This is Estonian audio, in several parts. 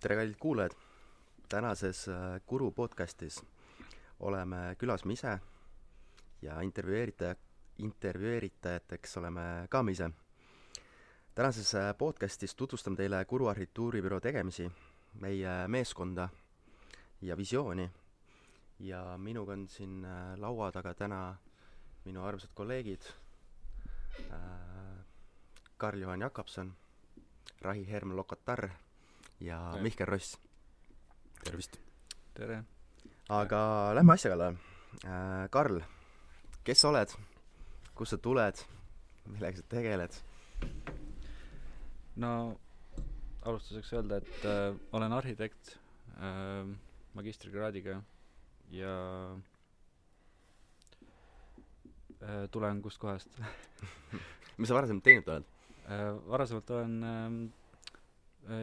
tere, kallid kuulajad! tänases äh, Kuru podcastis oleme külas me ise ja intervjueeritaja, intervjueeritajateks oleme ka me ise. tänases äh, podcastis tutvustame teile Kuru arhitektuuribüroo tegemisi, meie meeskonda ja visiooni. ja minuga on siin äh, laua taga täna minu armsad kolleegid Karl-Juhan Jakobson, Rahi Herm Lokotar ja Tere. Mihkel Ross. tervist! tere! aga lähme asja kallale. Karl, kes sa oled, kust sa tuled, millega sa tegeled? no alustuseks öelda, et äh, olen arhitekt äh, magistrikraadiga ja äh, tulen kust kohast mis sa varasemalt teinud oled? äh, varasemalt olen äh,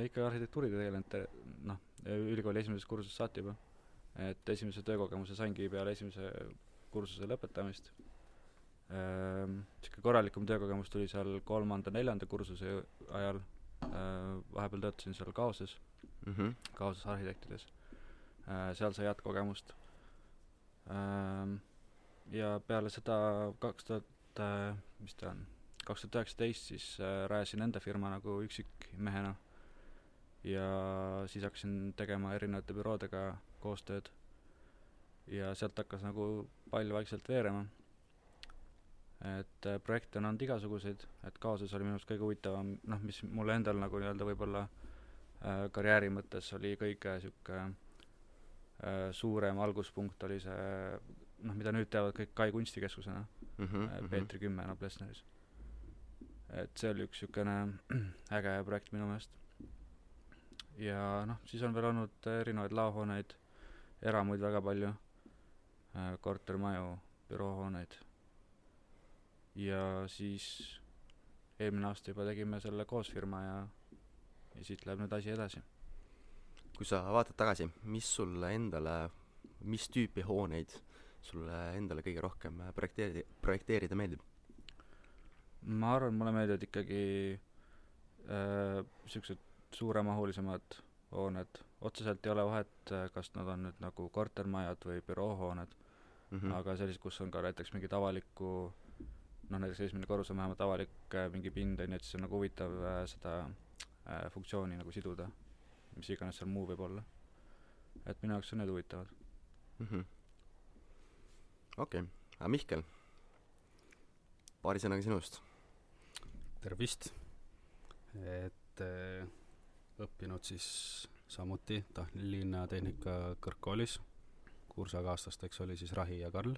ikka arhitektuuriga tegelenud, noh, ülikooli esimesest kursusest saati juba. et esimese töökogemuse saingi peale esimese kursuse lõpetamist ähm,. Sihuke korralikum töökogemus tuli seal kolmanda-neljanda kursuse ajal äh,, vahepeal töötasin seal Kaoses mm. -hmm. Kaoses arhitektides äh,, seal sai head kogemust ähm,. ja peale seda kaks tuhat äh,, mis ta on, kaks tuhat üheksateist siis äh, rajasin enda firma nagu üksikmehena ja siis hakkasin tegema erinevate büroodega koostööd ja sealt hakkas nagu pall vaikselt veerema et äh, projekte on olnud igasuguseid, et Kaoses oli minu arust kõige huvitavam, noh, mis mulle endal nagu nii-öelda võib-olla äh, karjääri mõttes oli kõige niisugune äh, suurem alguspunkt oli see noh, mida nüüd teavad kõik Kai kunstikeskusena Mm -hmm. Peetri kümme Noblessneris. et see oli üks niisugune äge projekt minu meelest. Ja noh, siis on veel olnud erinevaid laohooneid, eramuid väga palju äh,, kortermaju, büroohooneid. ja siis eelmine aasta juba tegime selle koos firma ja, ja siit läheb nüüd asi edasi. kui sa vaatad tagasi, mis sulle endale, mis tüüpi hooneid sulle endale kõige rohkem projekteerida, projekteerida meeldib? ma arvan, mulle meeldivad ikkagi niisugused suuremahulisemad hooned, otseselt ei ole vahet, kas nad on nüüd nagu kortermajad või büroohooned Mm mm., aga sellised, kus on ka näiteks mingid avaliku noh, näiteks esimene korrus on vähemalt avalik äh, mingi pind, on ju, et siis on nagu huvitav äh, seda äh, funktsiooni nagu siduda, mis iganes seal muu võib olla. et minu jaoks on need huvitavad. -hmm. okei okay., aga Mihkel, paari sõnaga sinust. tervist! et äh, õppinud siis samuti Tallinna Tehnika Kõrgkoolis, kursakaaslasteks oli siis Rahi ja Karl.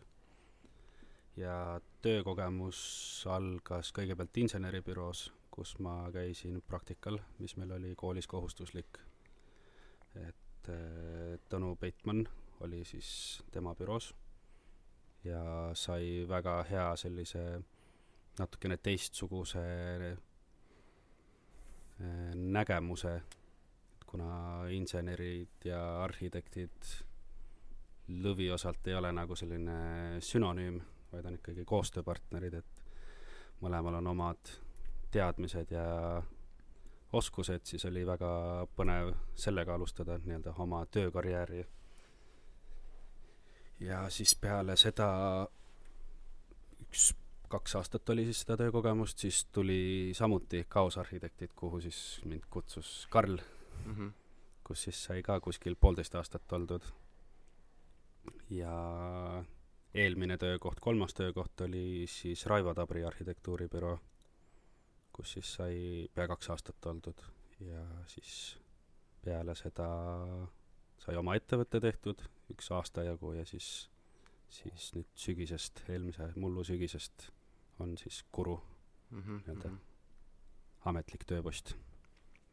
ja töökogemus algas kõigepealt inseneribüroos, kus ma käisin praktikal, mis meil oli koolis kohustuslik. et äh, Tõnu Peitmann oli siis tema büroos ja sai väga hea sellise natukene teistsuguse nägemuse, kuna insenerid ja arhitektid lõviosalt ei ole nagu selline sünonüüm, vaid on ikkagi koostööpartnerid, et mõlemal on omad teadmised ja oskused, siis oli väga põnev sellega alustada nii-öelda oma töökarjääri. ja siis peale seda üks kaks aastat oli siis seda töökogemust, siis tuli samuti kaosarhitektid, kuhu siis mind kutsus Karl, Mm -hmm. kus siis sai ka kuskil poolteist aastat oldud. ja eelmine töökoht, kolmas töökoht oli siis Raivo Tabri arhitektuuribüroo, kus siis sai pea kaks aastat oldud ja siis peale seda sai oma ettevõte tehtud üks aasta jagu ja siis, siis nüüd sügisest, eelmise mullu sügisest on siis Kuru Mm -hmm. Nii-öelda. ametlik tööpost.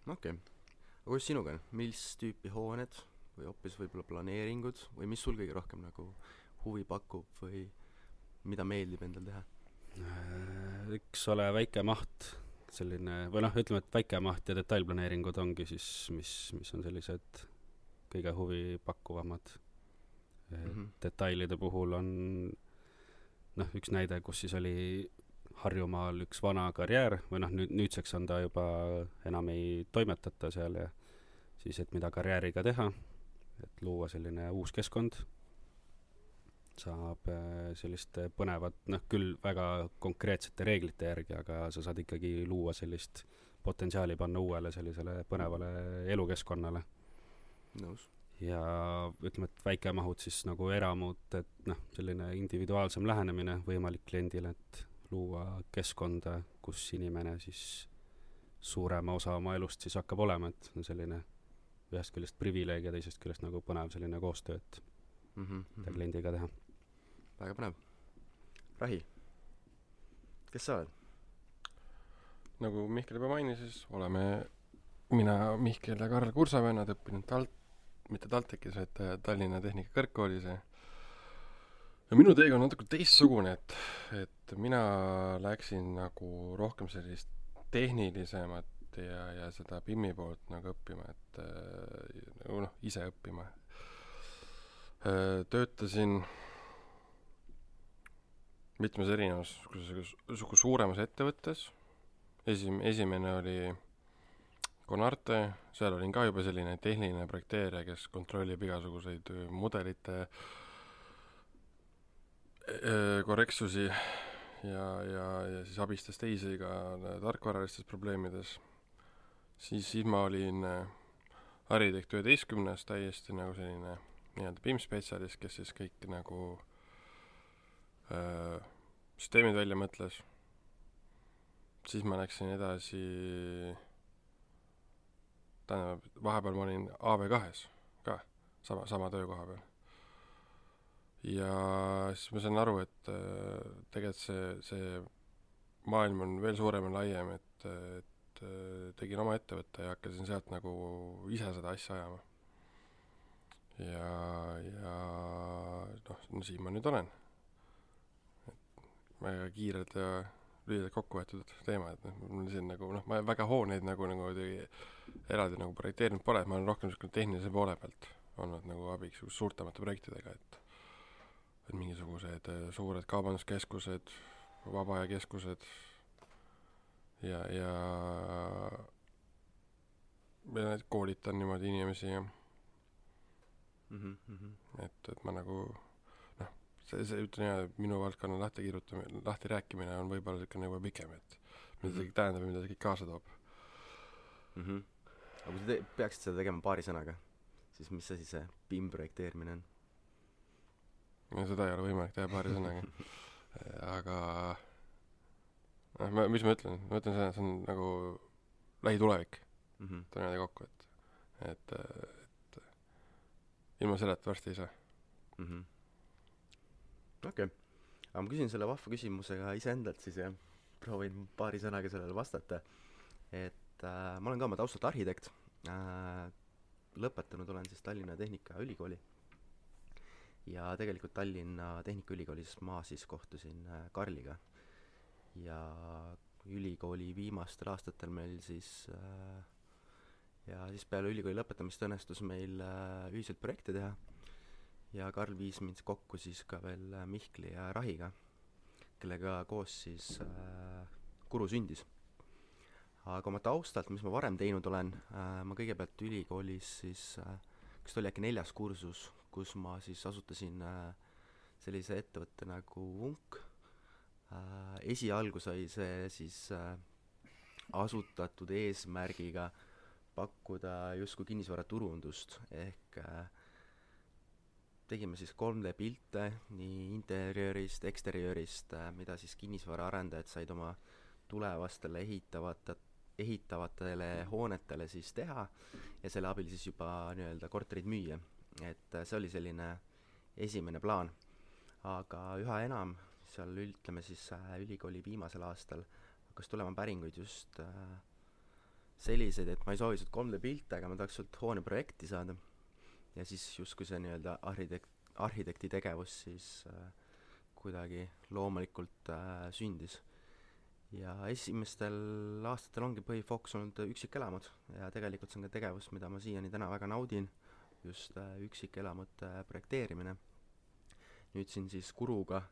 okei okay., aga kuidas sinuga on, mis tüüpi hooned või hoopis võib-olla planeeringud või mis sul kõige rohkem nagu huvi pakub või mida meeldib endal teha? eks ole, väike maht, selline, või noh, ütleme, et väike maht ja detailplaneeringud ongi siis, mis, mis on sellised kõige huvipakkuvamad mm. Mhm. -hmm. detailide puhul on noh, üks näide, kus siis oli Harjumaal üks vana karjäär või noh, nüüd, nüüdseks on ta juba, enam ei toimetata seal ja siis et mida karjääriga teha, et luua selline uus keskkond, saab äh, sellist põnevat, noh küll väga konkreetsete reeglite järgi, aga sa saad ikkagi luua sellist potentsiaali panna uuele sellisele põnevale elukeskkonnale. nõus. Ja ütleme, et väikemahud siis nagu eramud, et noh, selline individuaalsem lähenemine võimalik kliendile, et luua keskkonda, kus inimene siis suurema osa oma elust siis hakkab olema, et selline ühest küljest privileeg ja teisest küljest nagu põnev selline koostöö, et mm -hmm, mida kliendiga teha. väga põnev. Rahi, kes sa oled? nagu Mihkel juba mainis, siis oleme mina, Mihkel ja Karl kursavennad õppinud Talt-, mitte TalTechis, vaid äh, Tallinna Tehnikakõrgkoolis ja ja minu teekond on natuke teistsugune, et, et mina läksin nagu rohkem sellist tehnilisemat ja, ja seda BIM-i poolt nagu õppima, et äh, nagu noh, ise õppima. töötasin mitmes erinevas niisuguses suuremas ettevõttes, esim-, esimene oli Conarte, seal olin ka juba selline tehniline projekteerija, kes kontrollib igasuguseid mudelite korrektsusi ja, ja, ja siis abistas teisi ka tarkvaralistes probleemides. siis, siis ma olin Arhitekt üheteistkümnes täiesti nagu selline nii-öelda BIM-spetsialist, kes siis kõik nagu öö, süsteemid välja mõtles. siis ma läksin edasi, tähendab, vahepeal ma olin AV2-s ka, sama, sama töökoha peal ja siis ma sain aru, et äh, tegelikult see, see maailm on veel suurem ja laiem, et, et äh, tegin oma ettevõtte ja hakkasin sealt nagu ise seda asja ajama. ja, ja noh, no siin ma nüüd olen. väga kiired ja lühidalt kokku võetud teema, et noh, mul siin nagu noh, ma väga hooneid nagu, nagu eraldi nagu projekteerinud pole, et ma olen rohkem niisugune tehnilise poole pealt olnud nagu abiks suurtemate projektidega, et et mingisugused äh, suured kaubanduskeskused, vaba aja keskused ja, ja ja koolitan niimoodi inimesi ja mm. -hmm. et, et ma nagu see, see ütlen jah, minu valdkonna lahti kirjutamine, lahti rääkimine on võib-olla niisugune juba pikem, et mida see kõik tähendab ja mida see kõik kaasa toob mm. -hmm. aga kui sa te-, peaksid seda tegema paari sõnaga, siis mis asi see BIM projekteerimine on? no seda ei ole võimalik teha paari sõnaga. aga noh, ma, mis ma ütlen, ma ütlen seda, see on nagu lähitulevik mm. -hmm. tuleb niimoodi kokku, et, et, et ilma selleta varsti ei saa mm -hmm.. Okei. Okay., aga ma küsin selle vahva küsimuse ka iseendalt siis ja proovin paari sõnaga sellele vastata. et äh, ma olen ka oma taustalt arhitekt. Äh,, lõpetanud olen siis Tallinna Tehnikaülikooli. Ja tegelikult Tallinna Tehnikaülikoolis ma siis kohtusin äh, Karliga. Ja ülikooli viimastel aastatel meil siis äh, ja siis peale ülikooli lõpetamist õnnestus meil äh, ühiselt projekte teha ja Karl viis mind kokku siis ka veel Mihkli ja Rahiga, kellega koos siis äh, Kuru sündis. aga oma taustalt, mis ma varem teinud olen äh,, ma kõigepealt ülikoolis siis äh, kas ta oli äkki neljas kursus, kus ma siis asutasin äh, sellise ettevõtte nagu Vunk äh,. esialgu sai see siis äh, asutatud eesmärgiga pakkuda justkui kinnisvaraturundust ehk äh, tegime siis 3D pilte nii interjöörist, eksteriöörist äh,, mida siis kinnisvaraarendajad said oma tulevastele ehitavate, ehitavatele hoonetele siis teha ja selle abil siis juba nii-öelda korterid müüa et äh, see oli selline esimene plaan. aga üha enam seal ütleme siis äh, ülikooli viimasel aastal hakkas tulema päringuid just selliseid, et ma ei soovi sult 3D pilte, aga ma tahaks sult hooneprojekti saada. Ja siis justkui see nii-öelda arhitekt, arhitekti tegevus siis äh, kuidagi loomulikult äh, sündis. ja esimestel aastatel ongi põhifookus olnud üksikelamud ja tegelikult see on ka tegevus, mida ma siiani täna väga naudin just äh, üksikelamute projekteerimine. nüüd siin siis Kuruga,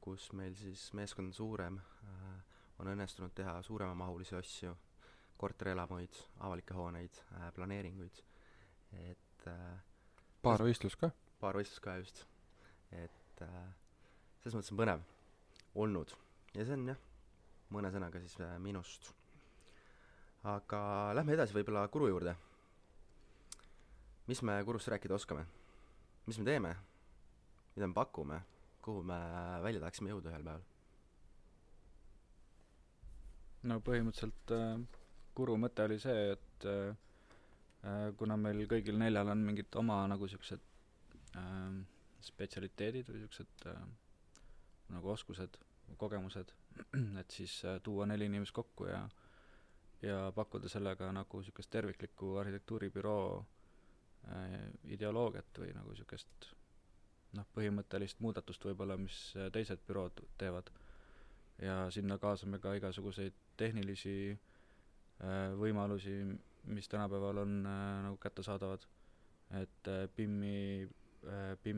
kus meil siis meeskond on suurem, äh, on õnnestunud teha suuremamahulisi asju, korterelamuid, avalikke hooneid, äh, planeeringuid et äh, paarvõistlus ka. paarvõistlus ka just et äh, selles mõttes on põnev olnud. Ja see on jah mõne sõnaga siis äh, minust. Aga lähme edasi võib-olla Kuru juurde. Mis me Kurust rääkida oskame? Mis me teeme? Mida me pakume? Kuhu me välja tahaksime jõuda ühel päeval? No põhimõtteliselt äh, Kuru mõte oli see, et äh, äh, kuna meil kõigil neljal on mingid oma nagu siuksed äh, spetsialiteedid või siuksed äh, nagu oskused, kogemused, et siis äh, tuua neli inimest kokku ja ja pakkuda sellega nagu siukest terviklikku arhitektuuribüroo äh, ideoloogiat või nagu siukest noh, põhimõttelist muudatust võib-olla, mis äh, teised bürood teevad. ja sinna kaasame ka igasuguseid tehnilisi äh, võimalusi, mis tänapäeval on äh, nagu kättesaadavad. et äh, BIM-i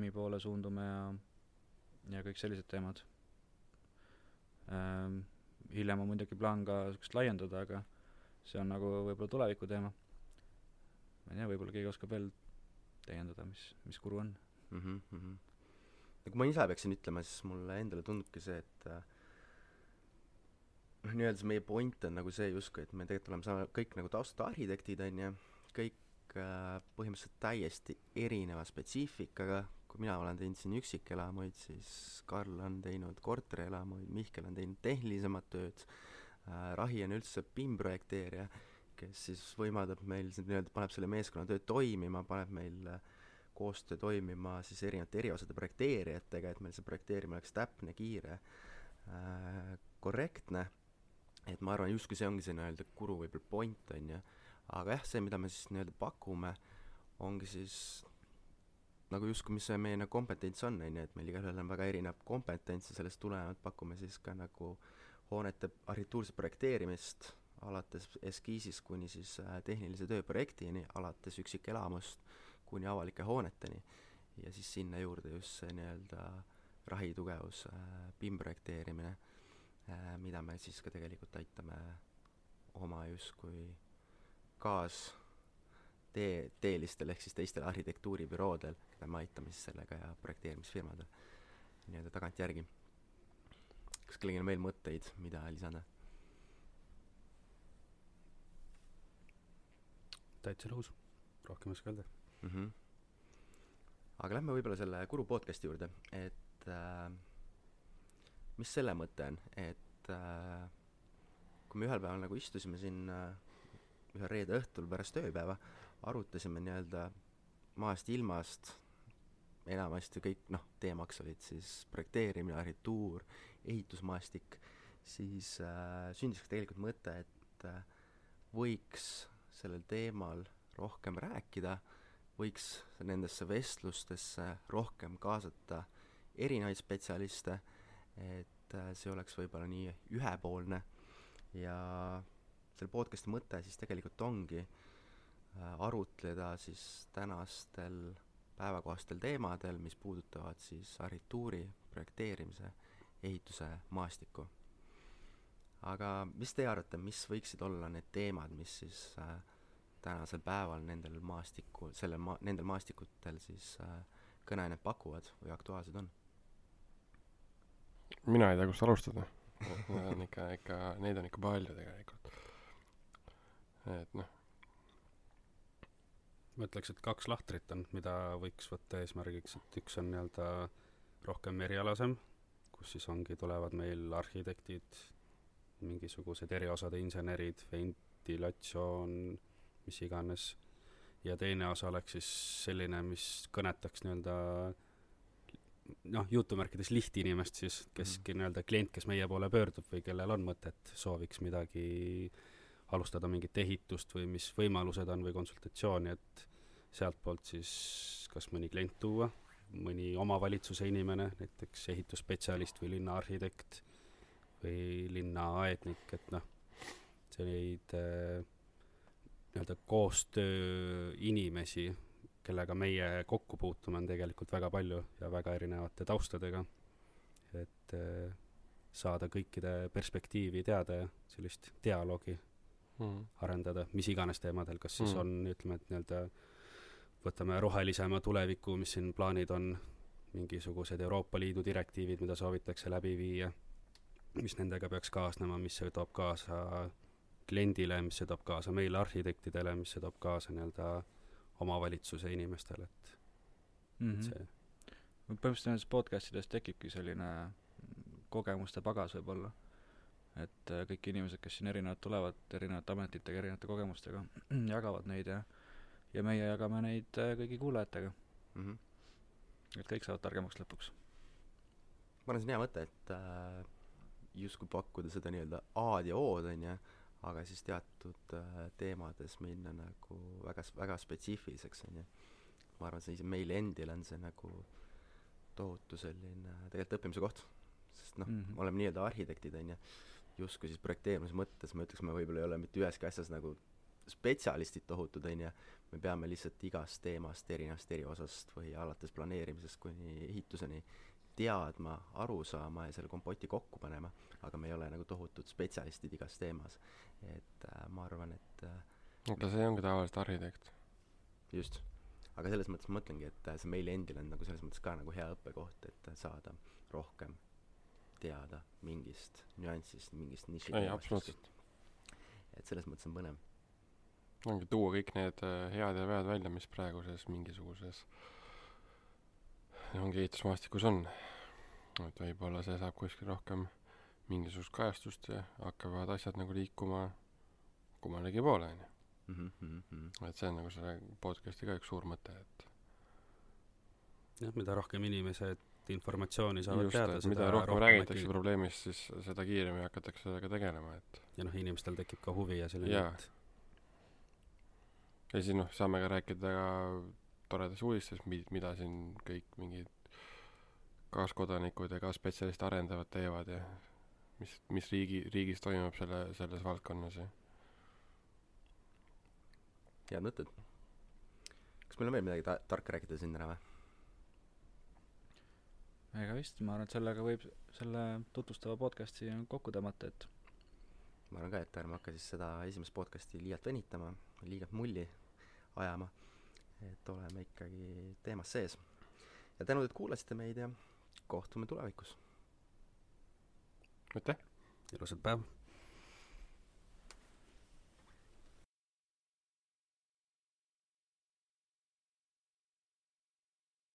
äh,, poole suundume ja, ja kõik sellised teemad ähm,. hiljem on muidugi plaan ka niisugust laiendada, aga see on nagu võib-olla tuleviku teema. ma ei tea, võib-olla keegi oskab veel täiendada, mis, mis kuru on mm -hmm. ja kui ma ise peaksin ütlema, siis mulle endale tundubki see, et äh, noh, nii-öelda see meie point on nagu see justkui, et me tegelikult oleme sama, kõik nagu taustalt arhitektid, on ju, kõik äh, põhimõtteliselt täiesti erineva spetsiifikaga, kui mina olen teinud siin üksikelamuid, siis Karl on teinud korterelamuid, Mihkel on teinud tehnilisemat tööd. Äh,, Rahi on üldse BIM-projekteerija, kes siis võimaldab meil nii-öelda, paneb selle meeskonnatöö toimima, paneb meil äh, koostöö toimima siis erinevate eriosade projekteerijatega, et meil see projekteerimine oleks täpne, kiire äh,, korrektne, et ma arvan, justkui see ongi see nii-öelda kuru võib-olla point, on ju, aga jah, see, mida me siis nii-öelda pakume, ongi siis nagu justkui, mis see meie nagu kompetents on, on ju, et meil igalühel on väga erinev kompetents ja sellest tulenevalt pakume siis ka nagu hoonete arhitektuurset projekteerimist, alates eskiisist kuni siis äh, tehnilise töö projektini, alates üksikelamust kuni avalike hooneteni. Ja siis sinna juurde just see nii-öelda rahi tugevus äh,, BIM projekteerimine mida me siis ka tegelikult aitame oma justkui kaas tee, teelistel ehk siis teistel arhitektuuribüroodel, keda me aitame siis sellega ja projekteerimisfirmadel nii-öelda tagantjärgi. kas kellelgi on veel mõtteid, mida lisada? täitsa nõus, rohkem ei oska öelda mm. -hmm. aga lähme võib-olla selle Kuru podcast'i juurde, et äh, mis selle mõte on, et äh, kui me ühel päeval nagu istusime siin äh, ühel reede õhtul pärast ööpäeva, arutasime nii-öelda maast ilmast, enamasti kõik noh, teemaks olid siis projekteerimine, arhitektuur, ehitusmaastik, siis äh, sündis ka tegelikult mõte, et äh, võiks sellel teemal rohkem rääkida äh, võiks nendesse vestlustesse rohkem kaasata erinevaid spetsialiste, et äh, see oleks võib-olla nii ühepoolne ja selle podcast'i mõte siis tegelikult ongi äh, arutleda siis tänastel päevakohastel teemadel, mis puudutavad siis arhitektuuri, projekteerimise, ehituse maastikku. aga mis teie arvate, mis võiksid olla need teemad, mis siis äh, tänasel päeval nendel maastiku, sellel maa, nendel maastikutel siis äh, kõneainet pakuvad või aktuaalsed on? Mina ei tea, kust alustada Need on ikka, ikka, neid on ikka palju tegelikult. et noh. ma ütleks, et kaks lahtrit on, mida võiks võtta eesmärgiks, et üks on nii-öelda rohkem erialasem, kus siis ongi, tulevad meil arhitektid, mingisugused eriosade insenerid, ventilatsioon, mis iganes, ja teine osa oleks siis selline, mis kõnetaks nii-öelda noh, jutumärkides lihtinimest siis, keski mm. nii-öelda klient, kes meie poole pöördub või kellel on mõtet, sooviks midagi alustada mingit ehitust või mis võimalused on või konsultatsiooni, et sealtpoolt siis kas mõni klient tuua, mõni omavalitsuse inimene, näiteks ehitusspetsialist või linnaarhitekt või linnaaednik, et noh, selliseid äh, nii-öelda koostöö inimesi, kellega meie kokku puutume, on tegelikult väga palju ja väga erinevate taustadega. et äh, saada kõikide perspektiivi teada ja sellist dialoogi mm. arendada, mis iganes teemadel, kas siis mm. on, ütleme, et nii-öelda võtame rohelisema tuleviku, mis siin plaanid on, mingisugused Euroopa Liidu direktiivid, mida soovitakse läbi viia, mis nendega peaks kaasnema, mis see toob kaasa kliendile, mis see toob kaasa meile, arhitektidele, mis see toob kaasa nii-öelda omavalitsuse inimestele, et mm et -hmm. see põhimõtteliselt nendest podcast idest tekibki selline kogemuste pagas võib-olla. et äh, kõik inimesed, kes siin erinevad tulevad, erinevate ametitega, erinevate kogemustega, jagavad neid ja ja meie jagame neid äh, kõigi kuulajatega, mm. -hmm. et kõik saavad targemaks lõpuks. ma arvan, see on hea mõte, et äh, justkui pakkuda seda nii-öelda A-d ja O-d, on ju, aga siis teatud äh, teemades minna nagu väga, väga spetsiifiliseks, on ju. ma arvan, see meile endile on see nagu tohutu selline tegelikult õppimise koht. sest noh mm. -hmm. oleme nii-öelda arhitektid, on ju, justkui siis projekteerimise mõttes ma ütleks, me võib-olla ei ole mitte üheski asjas nagu spetsialistid tohutud, on ju, me peame lihtsalt igast teemast, erinevast eriosast või alates planeerimisest kuni ehituseni teadma, aru saama ja selle kompoti kokku panema, aga me ei ole nagu tohutud spetsialistid igas teemas. et äh, ma arvan, et äh, aga see ongi tavaliselt arhitekt. Just, aga selles mõttes ma mõtlengi, et äh, see meile endile on nagu selles mõttes ka nagu hea õppekoht, et saada rohkem teada mingist nüansist, mingist niši ei absoluutselt. et selles mõttes on põnev. ongi tuua kõik need äh, head ja vead välja mis praeguses mingisuguses ongi ehitusmaastikus on. Et võib-olla see saab kuskil rohkem mingisugust kajastust ja hakkavad asjad nagu liikuma kummalegi poole onju. Mhm, mhm, mhm. et see on nagu selle podcast'i ka üks suur mõte et jah, mida rohkem inimesed informatsiooni saavad just teada, et mida rohkem räägitakse probleemist siis seda kiiremini hakatakse sellega tegelema et ja noh, inimestel tekib ka huvi ja selline ja siis noh saame ka rääkida ka toredas uudistes mi- mida siin kõik mingid kaaskodanikud ja kaasspetsialistid arendavad teevad ja mis mis riigi riigis toimub selle selles valdkonnas ja head mõtted. kas meil on veel midagi ta- tarka rääkida siin täna või? ega vist, ma arvan, et sellega võib selle tutvustava podcast'i kokku tõmmata, et ma arvan ka, et ärme hakka siis seda esimest podcast'i liialt venitama, liialt mulli ajama, et oleme ikkagi teemas sees. ja tänud, et kuulasite meid ja kohtume tulevikus. Aitäh ilusat päeva!